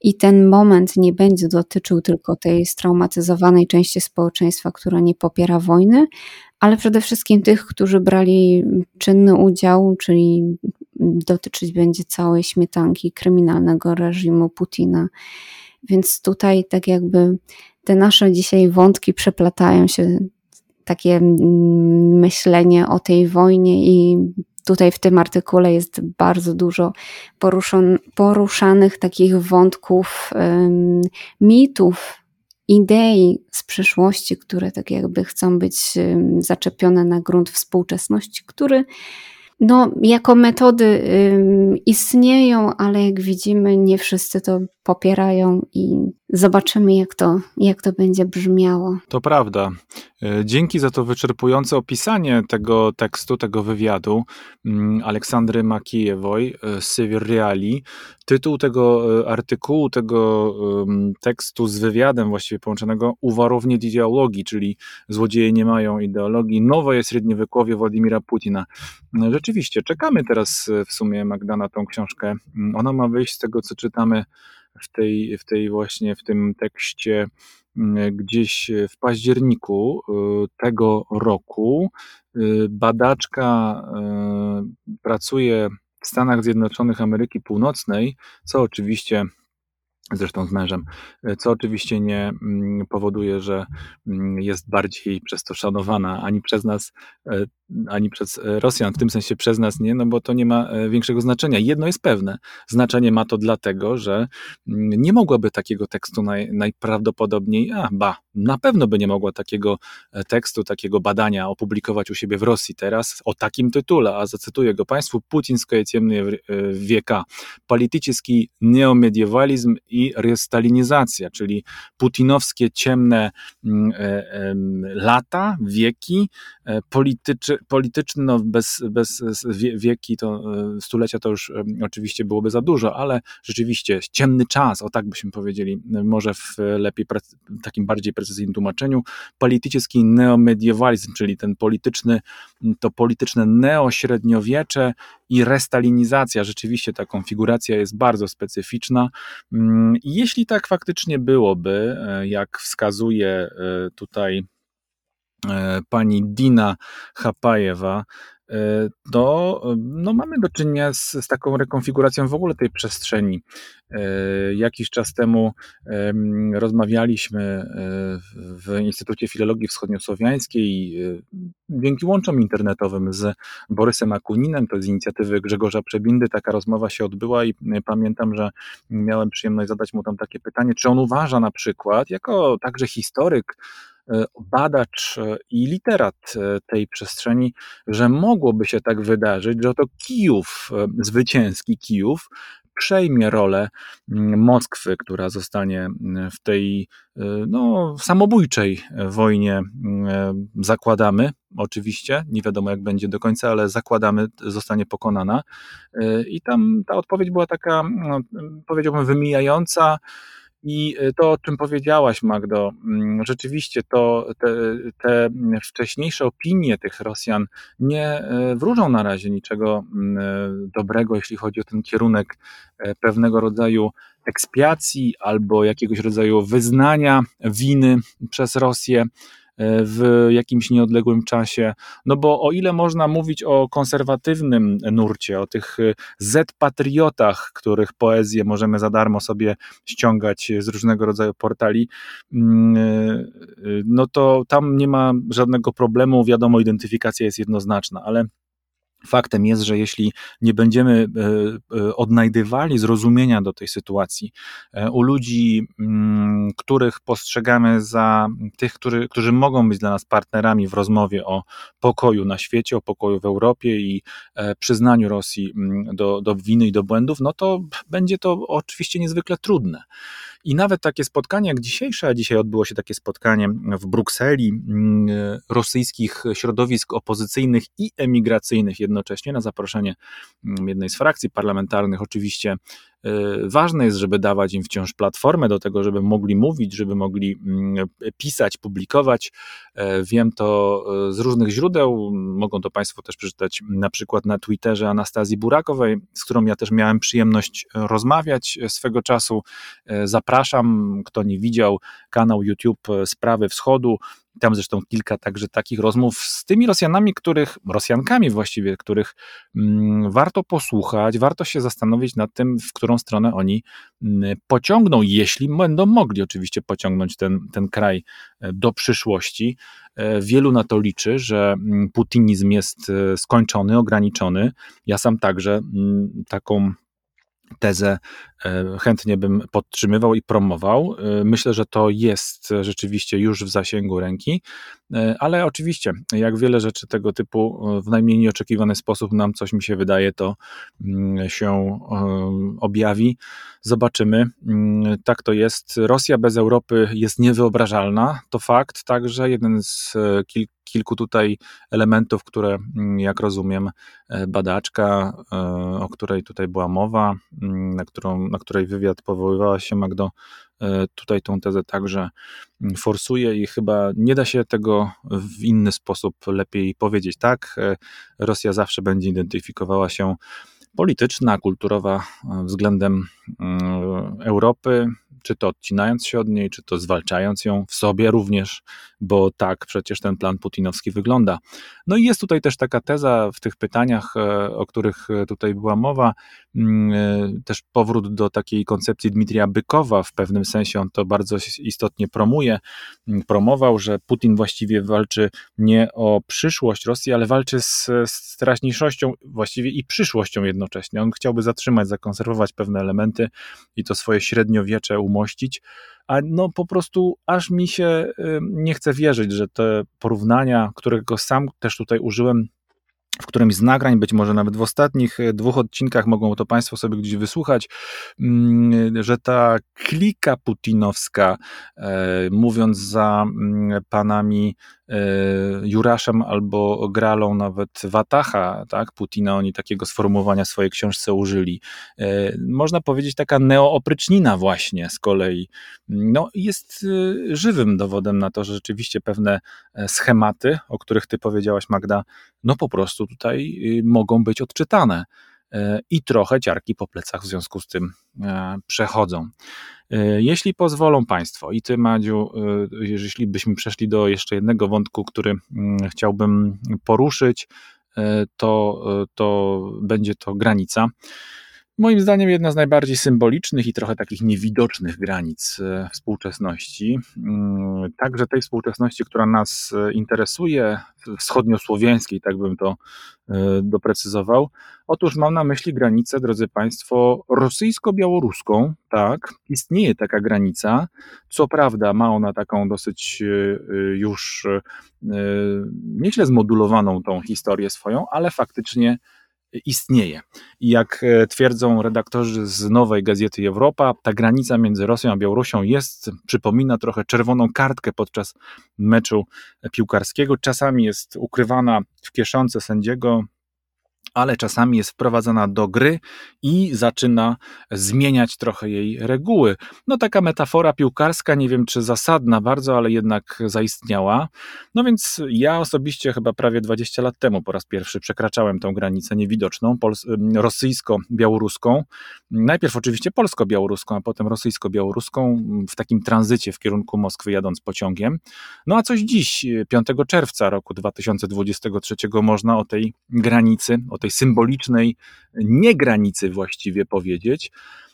I ten moment nie będzie dotyczył tylko tej straumatyzowanej części społeczeństwa, która nie popiera wojny, ale przede wszystkim tych, którzy brali czynny udział, czyli dotyczyć będzie całej śmietanki kryminalnego reżimu Putina. Więc tutaj tak jakby te nasze dzisiaj wątki przeplatają się takie mm, myślenie o tej wojnie i tutaj w tym artykule jest bardzo dużo poruszon, poruszanych takich wątków, um, mitów, idei z przeszłości, które tak jakby chcą być zaczepione na grunt współczesności, który no, jako metody istnieją, ale jak widzimy, nie wszyscy to popierają i zobaczymy, jak to, jak to będzie brzmiało. To prawda. E, dzięki za to wyczerpujące opisanie tego tekstu, tego wywiadu mm, Aleksandry Makijewoj z Sywir Reali. Tytuł tego e, artykułu, tego tekstu z wywiadem właściwie połączonego Uwarownie ideologii, czyli złodzieje nie mają ideologii, nowe średniowiekowie Władimira Putina. Rzeczywiście, czekamy teraz w sumie Magda na tą książkę. Mm, ona ma wyjść z tego, co czytamy w tej, w tej właśnie, w tym tekście mm, gdzieś w październiku y, tego roku. Badaczka pracuje w Stanach Zjednoczonych Ameryki Północnej, co oczywiście zresztą z mężem, co oczywiście nie mm, powoduje, że mm, jest bardziej przez to szanowana ani przez nas, e, ani przez Rosjan, w tym sensie przez nas nie, no bo to nie ma większego znaczenia. Jedno jest pewne, znaczenie ma to dlatego, że mm, nie mogłaby takiego tekstu naj, najprawdopodobniej, a ba, na pewno by nie mogła takiego e, tekstu, takiego badania opublikować u siebie w Rosji teraz o takim tytule, a zacytuję go Państwu, Putińskie ciemne wieka, polityczny neomediewalizm i restalinizacja, czyli putinowskie ciemne mm, e, lata, wieki, e, polityczne, polityczne no bez, bez wieki, to stulecia to już oczywiście byłoby za dużo, ale rzeczywiście ciemny czas, o tak byśmy powiedzieli, może w lepiej, takim bardziej precyzyjnym tłumaczeniu, polityczny neomediewalizm, czyli ten polityczny, to polityczne neośredniowiecze i restalinizacja. Rzeczywiście ta konfiguracja jest bardzo specyficzna. Mm, jeśli tak faktycznie byłoby, e, jak wskazuje e, tutaj e, pani Dina Hapajewa, to no, mamy do czynienia z, z, taką rekonfiguracją w ogóle tej przestrzeni. Jakiś czas temu rozmawialiśmy w Instytucie Filologii Wschodniosłowiańskiej dzięki łączom internetowym z Borysem Akuninem, to z inicjatywy Grzegorza Przebindy taka rozmowa się odbyła i pamiętam, że miałem przyjemność zadać mu tam takie pytanie, czy on uważa na przykład, jako także historyk, E, badacz e, i literat e, tej przestrzeni, że mogłoby się tak wydarzyć, że to Kijów, zwycięski Kijów, przejmie rolę mm, Moskwy, która zostanie mm, w tej no, samobójczej wojnie, mm, zakładamy, oczywiście, nie wiadomo jak będzie do końca, ale zakładamy, zostanie pokonana. I tam ta odpowiedź była taka, no, powiedziałbym, wymijająca i y, to, o czym powiedziałaś, Magdo, mm, rzeczywiście to te, te wcześniejsze opinie tych Rosjan nie y, wróżą na razie niczego mm, y, dobrego, jeśli chodzi o ten kierunek pewnego rodzaju ekspiacji albo jakiegoś rodzaju wyznania winy przez Rosję w jakimś nieodległym czasie. No bo o ile można mówić o konserwatywnym nurcie, o tych Z-patriotach, których poezję możemy za darmo sobie ściągać z różnego rodzaju portali, mm, no to tam nie ma żadnego problemu. Wiadomo, identyfikacja jest jednoznaczna, ale Faktem jest, że jeśli nie będziemy e, e, odnajdywali zrozumienia do tej sytuacji e, u ludzi, mm, których postrzegamy za tych, którzy, którzy mogą być dla nas partnerami w rozmowie o pokoju na świecie, o pokoju w Europie i przyznaniu Rosji mm, do, do winy i do błędów, no to będzie to oczywiście niezwykle trudne. I nawet takie spotkanie jak dzisiejsze, a dzisiaj odbyło się takie spotkanie w Brukseli mm, rosyjskich środowisk opozycyjnych i emigracyjnych jednocześnie na zaproszenie mm, jednej z frakcji parlamentarnych, oczywiście ważne jest, żeby dawać im wciąż platformę do tego, żeby mogli mówić, żeby mogli mm, pisać, publikować. E, wiem to e, z różnych źródeł. Mogą to Państwo też przeczytać na przykład na Twitterze Anastazji Burakowej, z którą ja też miałem przyjemność rozmawiać swego czasu. E, zapraszam, kto nie widział, kanał YouTube Sprawy Wschodu. Tam zresztą kilka także takich rozmów z tymi Rosjanami, których, Rosjankami właściwie, których mm, warto posłuchać, warto się zastanowić nad tym, w którą stronę oni mm, pociągną, jeśli będą mogli oczywiście pociągnąć ten, ten kraj e, do przyszłości. E, wielu na to liczy, że mm, putinizm jest e, skończony, ograniczony. Ja sam także taką tezę e, chętnie bym podtrzymywał i promował. E, myślę, że to jest rzeczywiście już w zasięgu ręki, e, ale oczywiście, jak wiele rzeczy tego typu w najmniej nieoczekiwany sposób nam coś mi się wydaje, to mm, się objawi. Zobaczymy. Mm, tak to jest. Rosja bez Europy jest niewyobrażalna. To fakt. Także jeden z kilku kilku tutaj elementów, które, mm, jak rozumiem, e, badaczka, e, o której tutaj była mowa, mm, na, którą, na której wywiad powoływała się Magdo, e, tutaj tą tezę także mm, forsuje i chyba nie da się tego w inny sposób lepiej powiedzieć. Tak, Rosja zawsze będzie identyfikowała się polityczna, kulturowa względem Europy, czy to odcinając się od niej, czy to zwalczając ją w sobie również, bo tak przecież ten plan putinowski wygląda. No i jest tutaj też taka teza w tych pytaniach, e, o których e, tutaj była mowa, też powrót do takiej koncepcji Dmitrija Bykowa, w pewnym sensie on to bardzo istotnie promuje, mm, promował, że Putin właściwie walczy nie o przyszłość Rosji, ale walczy z, z teraźniejszością właściwie i przyszłością jednocześnie. On chciałby zatrzymać, zakonserwować pewne elementy i to swoje średniowiecze umościć, a no po prostu aż mi się nie chce wierzyć, że te porównania, którego sam też tutaj użyłem w którymś z nagrań, być może nawet w ostatnich e, dwóch odcinkach mogą to Państwo sobie gdzieś wysłuchać, mm, że ta klika putinowska, e, mówiąc za mm, panami Juraszem albo Gralą, nawet Watacha, tak, Putina, oni takiego sformułowania w swojej książce użyli. Można powiedzieć taka neooprycznina właśnie z kolei. No, jest żywym dowodem na to, że rzeczywiście pewne schematy, o których ty powiedziałaś Magda, no po prostu tutaj mogą być odczytane e, i trochę ciarki po plecach w związku z tym e, przechodzą. E, jeśli pozwolą Państwo i Ty, Madziu, jeśli byśmy przeszli do jeszcze jednego wątku, który mm, chciałbym poruszyć, to, to będzie to granica. Moim zdaniem jedna z najbardziej symbolicznych i trochę takich niewidocznych granic e, współczesności, mm, także tej współczesności, która nas e, interesuje, wschodniosłowiańskiej, tak bym to e, doprecyzował. Otóż mam na myśli granicę, drodzy Państwo, rosyjsko-białoruską. Tak, istnieje taka granica. Co prawda, ma ona taką dosyć już nieźle zmodulowaną tą historię swoją, ale faktycznie istnieje. I jak e, twierdzą redaktorzy z nowej gazety Europa, ta granica między Rosją a Białorusią jest, przypomina trochę czerwoną kartkę podczas meczu piłkarskiego. Czasami jest ukrywana w kieszonce sędziego, ale czasami jest wprowadzana do gry i zaczyna zmieniać trochę jej reguły. No taka metafora piłkarska, nie wiem czy zasadna bardzo, ale jednak zaistniała. No więc ja osobiście chyba prawie 20 lat temu po raz pierwszy przekraczałem tą granicę niewidoczną, rosyjsko-białoruską. Najpierw oczywiście polsko-białoruską, a potem rosyjsko-białoruską w takim tranzycie w kierunku Moskwy jadąc pociągiem. No a coś dziś, 5 czerwca roku 2023 można o tej granicy, o tej symbolicznej niegranicy właściwie powiedzieć.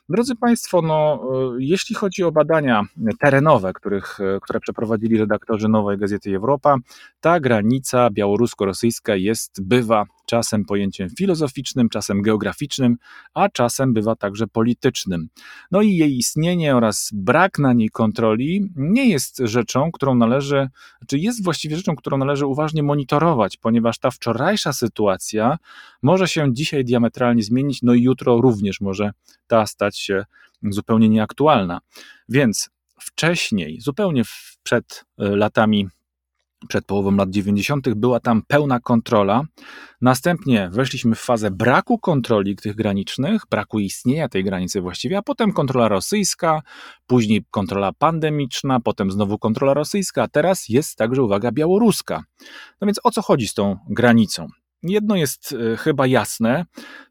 Drodzy Państwo, no, e, jeśli chodzi o badania terenowe, których, e, które przeprowadzili redaktorzy Nowej Gazety Europa, ta granica białorusko-rosyjska jest, bywa czasem pojęciem filozoficznym, czasem geograficznym, a czasem bywa także politycznym. No i jej istnienie oraz brak na niej kontroli nie jest rzeczą, którą należy, czy jest właściwie rzeczą, którą należy uważnie monitorować, ponieważ ta wczorajsza sytuacja może się dzisiaj diametralnie zmienić, no i jutro również może ta stać się zupełnie nieaktualna. Więc wcześniej, zupełnie przed e, latami przed połową lat 90. była tam pełna kontrola. Następnie weszliśmy w fazę braku kontroli tych granicznych, braku istnienia tej granicy właściwie, a potem kontrola rosyjska, później kontrola pandemiczna, potem znowu kontrola rosyjska, a teraz jest także uwaga białoruska. No więc o co chodzi z tą granicą? Jedno jest e, chyba jasne.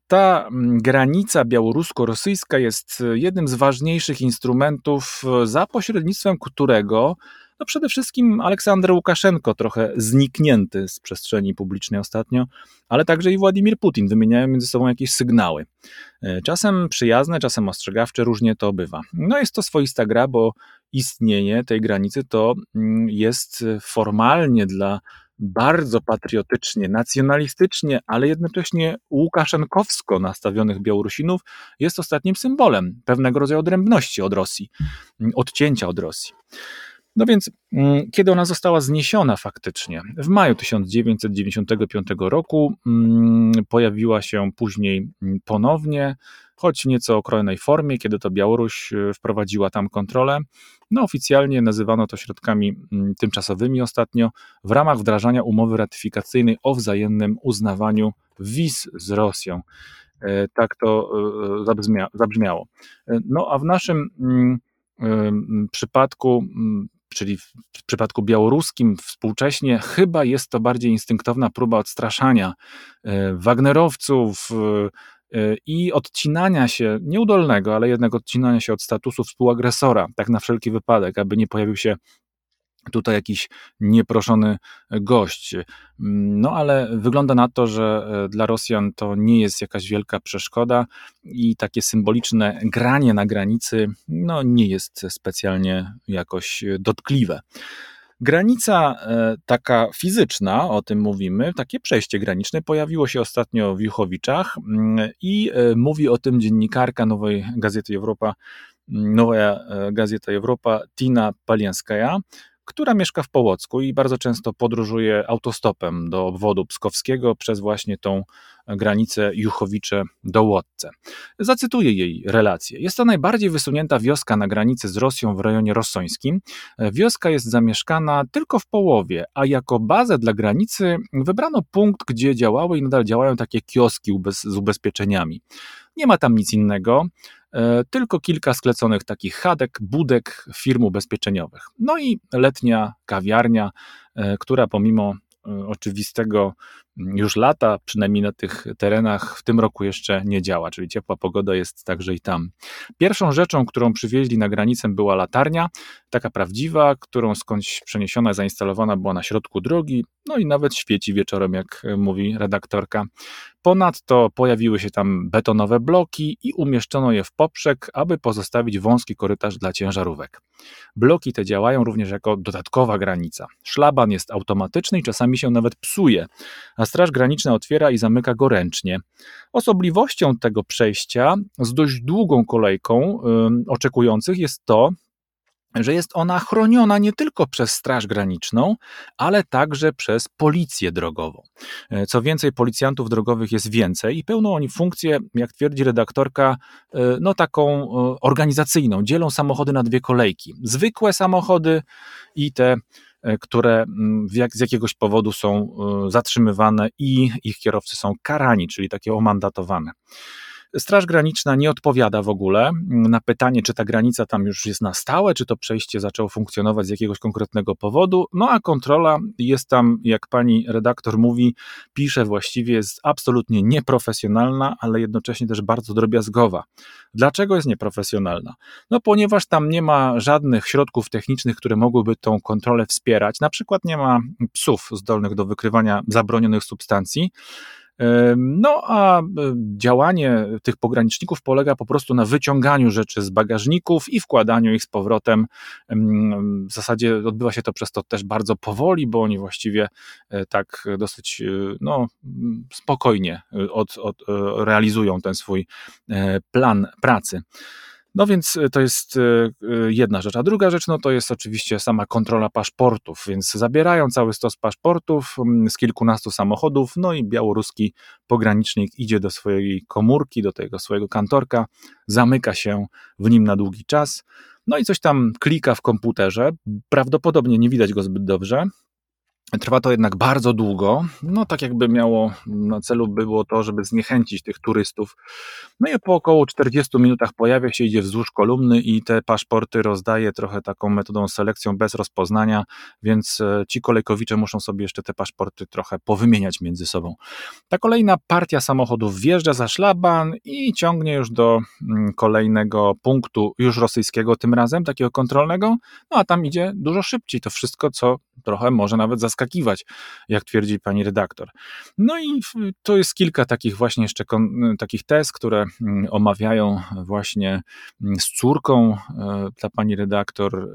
Ta mm, granica białorusko-rosyjska jest e, jednym z ważniejszych instrumentów, e, za pośrednictwem którego no przede wszystkim Aleksander Łukaszenko, trochę zniknięty z przestrzeni publicznej ostatnio, ale także i Władimir Putin wymieniają między sobą jakieś sygnały. Czasem przyjazne, czasem ostrzegawcze, różnie to bywa. No jest to swoista gra, bo istnienie tej granicy to mm, jest formalnie dla bardzo patriotycznie, nacjonalistycznie, ale jednocześnie łukaszenkowsko nastawionych Białorusinów jest ostatnim symbolem pewnego rodzaju odrębności od Rosji, odcięcia od Rosji. No więc, mm, kiedy ona została zniesiona faktycznie? W maju 1995 roku mm, pojawiła się później mm, ponownie, choć w nieco okrojonej formie, kiedy to Białoruś e, wprowadziła tam kontrolę. No oficjalnie nazywano to środkami tymczasowymi ostatnio w ramach wdrażania umowy ratyfikacyjnej o wzajemnym uznawaniu wiz z Rosją. E, tak to e, zabrzmiało. No a w naszym przypadku czyli w przypadku białoruskim współcześnie chyba jest to bardziej instynktowna próba odstraszania e, Wagnerowców e, e, i odcinania się, nieudolnego, ale jednak odcinania się od statusu współagresora, tak na wszelki wypadek, aby nie pojawił się tutaj jakiś nieproszony gość. No ale wygląda na to, że e, dla Rosjan to nie jest jakaś wielka przeszkoda i takie symboliczne granie na granicy no, nie jest specjalnie jakoś dotkliwe. Granica e, taka fizyczna, o tym mówimy, takie przejście graniczne pojawiło się ostatnio w Juchowiczach mm, i e, mówi o tym dziennikarka Nowej Gazety Europa, Nowa Gazeta Europa, Tina Palianskaja, która mieszka w Połocku i bardzo często podróżuje autostopem do obwodu pskowskiego przez właśnie tą granicę Juchowicze do Łodce. Zacytuję jej relację. Jest to najbardziej wysunięta wioska na granicy z Rosją w rejonie rosońskim. Wioska jest zamieszkana tylko w połowie, a jako bazę dla granicy wybrano punkt, gdzie działały i nadal działają takie kioski z ubezpieczeniami. Nie ma tam nic innego. E, tylko kilka skleconych takich chadek, budek firm ubezpieczeniowych. No i letnia kawiarnia, e, która pomimo e, oczywistego już lata, przynajmniej na tych terenach, w tym roku jeszcze nie działa, czyli ciepła pogoda jest także i tam. Pierwszą rzeczą, którą przywieźli na granicę była latarnia, taka prawdziwa, którą skądś przeniesiona, zainstalowana była na środku drogi, no i nawet świeci wieczorem, jak mówi redaktorka. Ponadto pojawiły się tam betonowe bloki i umieszczono je w poprzek, aby pozostawić wąski korytarz dla ciężarówek. Bloki te działają również jako dodatkowa granica. Szlaban jest automatyczny i czasami się nawet psuje, a Straż Graniczna otwiera i zamyka go ręcznie. Osobliwością tego przejścia z dość długą kolejką yy, oczekujących jest to, że jest ona chroniona nie tylko przez Straż Graniczną, ale także przez Policję Drogową. E, co więcej, policjantów drogowych jest więcej i pełną oni funkcję, jak twierdzi redaktorka, e, no taką e, organizacyjną. Dzielą samochody na dwie kolejki. Zwykłe samochody i te które mm, jak, z jakiegoś powodu są zatrzymywane i ich kierowcy są karani, czyli takie omandatowane. Straż Graniczna nie odpowiada w ogóle na pytanie, czy ta granica tam już jest na stałe, czy to przejście zaczęło funkcjonować z jakiegoś konkretnego powodu. No a kontrola jest tam, jak pani redaktor mówi, pisze właściwie, jest absolutnie nieprofesjonalna, ale jednocześnie też bardzo drobiazgowa. Dlaczego jest nieprofesjonalna? No ponieważ tam nie ma żadnych środków technicznych, które mogłyby tą kontrolę wspierać. Na przykład nie ma psów zdolnych do wykrywania zabronionych substancji. No a działanie tych pograniczników polega po prostu na wyciąganiu rzeczy z bagażników i wkładaniu ich z powrotem. W zasadzie odbywa się to przez to też bardzo powoli, bo oni właściwie e, tak dosyć e, no, spokojnie e, od, od, realizują ten swój plan pracy. No więc e, to jest e, e, jedna rzecz. A druga rzecz, no to jest oczywiście sama kontrola paszportów, więc zabierają cały stos paszportów z kilkunastu samochodów, no i białoruski pogranicznik idzie do swojej komórki, do tego swojego kantorka, zamyka się w nim na długi czas, no i coś tam klika w komputerze, prawdopodobnie nie widać go zbyt dobrze, Trwa to jednak bardzo długo, no tak jakby miało na celu było to, żeby zniechęcić tych turystów. No i po około 40 minutach pojawia się, idzie wzdłuż kolumny i te paszporty rozdaje trochę taką metodą selekcją bez rozpoznania, więc e, ci kolejkowicze muszą sobie jeszcze te paszporty trochę powymieniać między sobą. Ta kolejna partia samochodów wjeżdża za szlaban i ciągnie już do mm, kolejnego punktu, już rosyjskiego tym razem, takiego kontrolnego, no a tam idzie dużo szybciej to wszystko, co trochę może nawet zaskakiwać, jak twierdzi pani redaktor. No i to jest kilka takich właśnie jeszcze takich tez, które mm, omawiają właśnie mm, z córką e, ta pani redaktor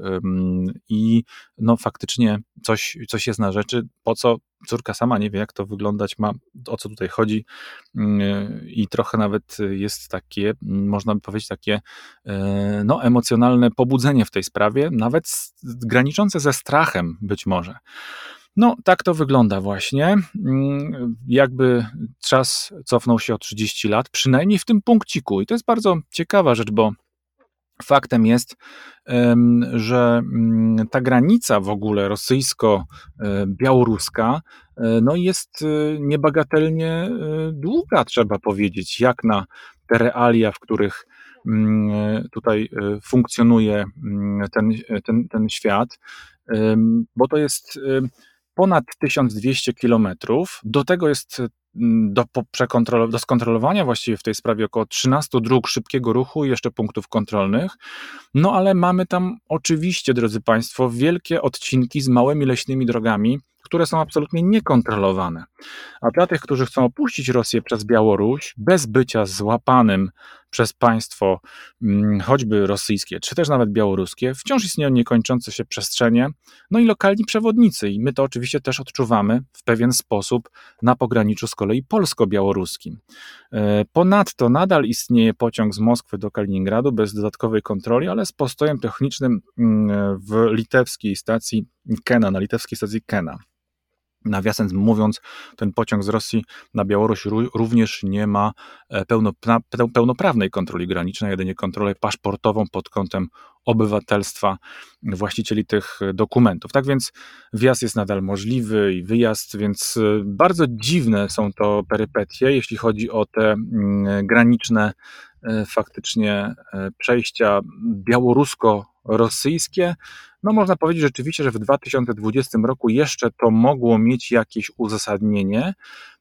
i no faktycznie coś, coś jest na rzeczy, po co córka sama nie wie, jak to wyglądać ma, o co tutaj chodzi mm, i trochę nawet jest takie, można by powiedzieć, takie e, no, emocjonalne pobudzenie w tej sprawie, nawet graniczące ze strachem być może. No, tak to wygląda właśnie. Mm, jakby czas cofnął się o 30 lat, przynajmniej w tym punkciku. I to jest bardzo ciekawa rzecz, bo Faktem jest, że mm, ta granica w ogóle rosyjsko-białoruska e, no jest e, niebagatelnie e, długa, trzeba powiedzieć, jak na te realia, w których mm, tutaj funkcjonuje ten, ten, ten świat, bo to jest ponad 1200 kilometrów. Do tego jest mm, do, do skontrolowania właściwie w tej sprawie około 13 dróg szybkiego ruchu i jeszcze punktów kontrolnych. No ale mamy tam oczywiście, drodzy Państwo, wielkie odcinki z małymi leśnymi drogami, które są absolutnie niekontrolowane. A dla tych, którzy chcą opuścić Rosję przez Białoruś, bez bycia złapanym przez państwo, mm, choćby rosyjskie, czy też nawet białoruskie, wciąż istnieją niekończące się przestrzenie, no i lokalni przewodnicy. I my to oczywiście też odczuwamy w pewien sposób na pograniczu z kolei polsko-białoruskim. E, ponadto nadal istnieje pociąg z Moskwy do Kaliningradu bez dodatkowej kontroli, ale z postojem technicznym mm, w litewskiej stacji Kena, na litewskiej stacji Kena. Nawiasem mówiąc, ten pociąg z Rosji na Białoruś również nie ma e, pełnoprawnej kontroli granicznej, jedynie kontrolę paszportową pod kątem obywatelstwa właścicieli tych dokumentów. Tak więc wjazd jest nadal możliwy i wyjazd, więc e, bardzo dziwne są to perypetie, jeśli chodzi o te mm, graniczne e, faktycznie przejścia białorusko-rosyjskie. No można powiedzieć rzeczywiście, że w 2020 roku jeszcze to mogło mieć jakieś uzasadnienie,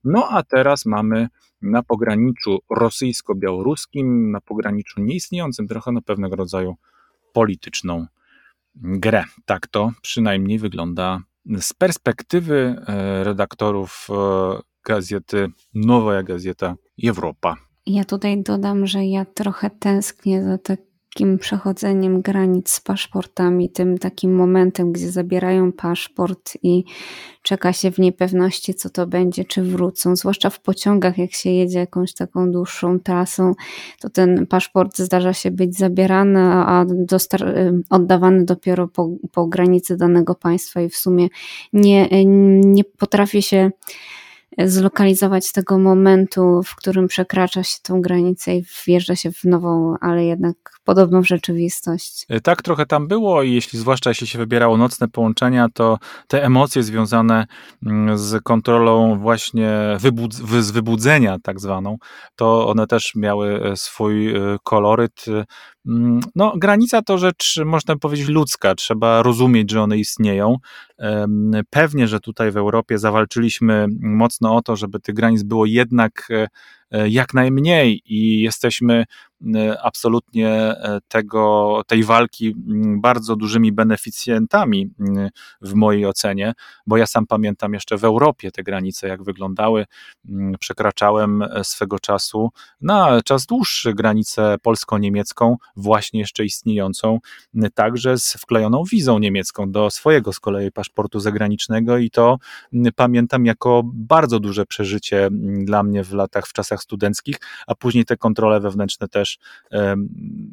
no a teraz mamy na pograniczu rosyjsko-białoruskim, na pograniczu nieistniejącym trochę na pewnego rodzaju polityczną grę. Tak to przynajmniej wygląda z perspektywy e, redaktorów e, gazety Nowa Gazeta Europa. Ja tutaj dodam, że ja trochę tęsknię za tak takim przechodzeniem granic z paszportami, tym takim momentem, gdzie zabierają paszport i czeka się w niepewności, co to będzie, czy wrócą. Zwłaszcza w pociągach, jak się jedzie jakąś taką dłuższą trasą, to ten paszport zdarza się być zabierany, a oddawany dopiero po, po granicy danego państwa i w sumie nie, nie potrafi się zlokalizować tego momentu, w którym przekracza się tą granicę i wjeżdża się w nową, ale jednak podobną rzeczywistość. E, tak trochę tam było i jeśli zwłaszcza jeśli się wybierało nocne połączenia, to te emocje związane mm, z kontrolą właśnie wybudz z wybudzenia tak zwaną, to one też miały e, swój e, koloryt. Mm, no, granica to rzecz, można powiedzieć, ludzka. Trzeba rozumieć, że one istnieją. Pewnie, że tutaj w Europie zawalczyliśmy mocno o to, żeby tych granic było jednak jak najmniej i jesteśmy Y, absolutnie e, tego, tej walki mm, bardzo dużymi beneficjentami y, w mojej ocenie, bo ja sam pamiętam jeszcze w Europie te granice, jak wyglądały. Mm, przekraczałem e, swego czasu na czas dłuższy granicę polsko-niemiecką, właśnie jeszcze istniejącą, także z wklejoną wizą niemiecką do swojego z kolei paszportu zagranicznego i to pamiętam jako bardzo duże przeżycie dla mnie w latach, w czasach studenckich, a później te kontrole wewnętrzne też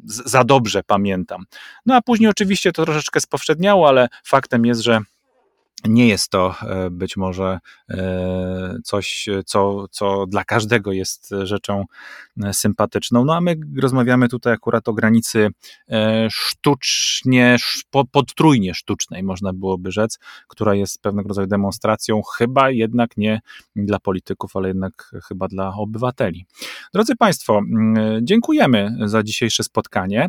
za dobrze pamiętam. No a później oczywiście to troszeczkę spowszedniało, ale faktem jest, że nie jest to e, być może e, coś, co, co dla każdego jest rzeczą e, sympatyczną. No a my rozmawiamy tutaj akurat o granicy sztucznie, podtrójnie sztucznej, można byłoby rzec, która jest pewnego rodzaju demonstracją, chyba jednak nie dla polityków, ale jednak chyba dla obywateli. Drodzy Państwo, dziękujemy za dzisiejsze spotkanie.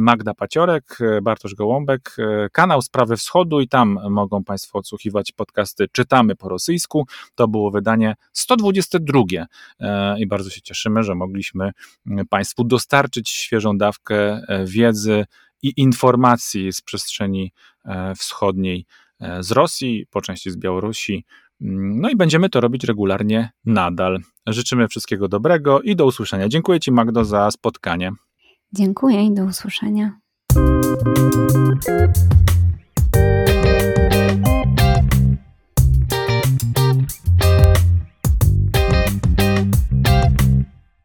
Magda Paciorek, Bartosz Gołąbek, kanał Sprawy Wschodu i tam mogą Państwo Państwo odsłuchiwać podcasty Czytamy po rosyjsku. To było wydanie 122 e, i bardzo się cieszymy, że mogliśmy Państwu dostarczyć świeżą dawkę e, wiedzy i informacji z przestrzeni e, wschodniej z Rosji, po części z Białorusi. Mm, no i będziemy to robić regularnie nadal. Życzymy wszystkiego dobrego i do usłyszenia. Dziękuję Ci, Magdo, za spotkanie. Dziękuję i do usłyszenia.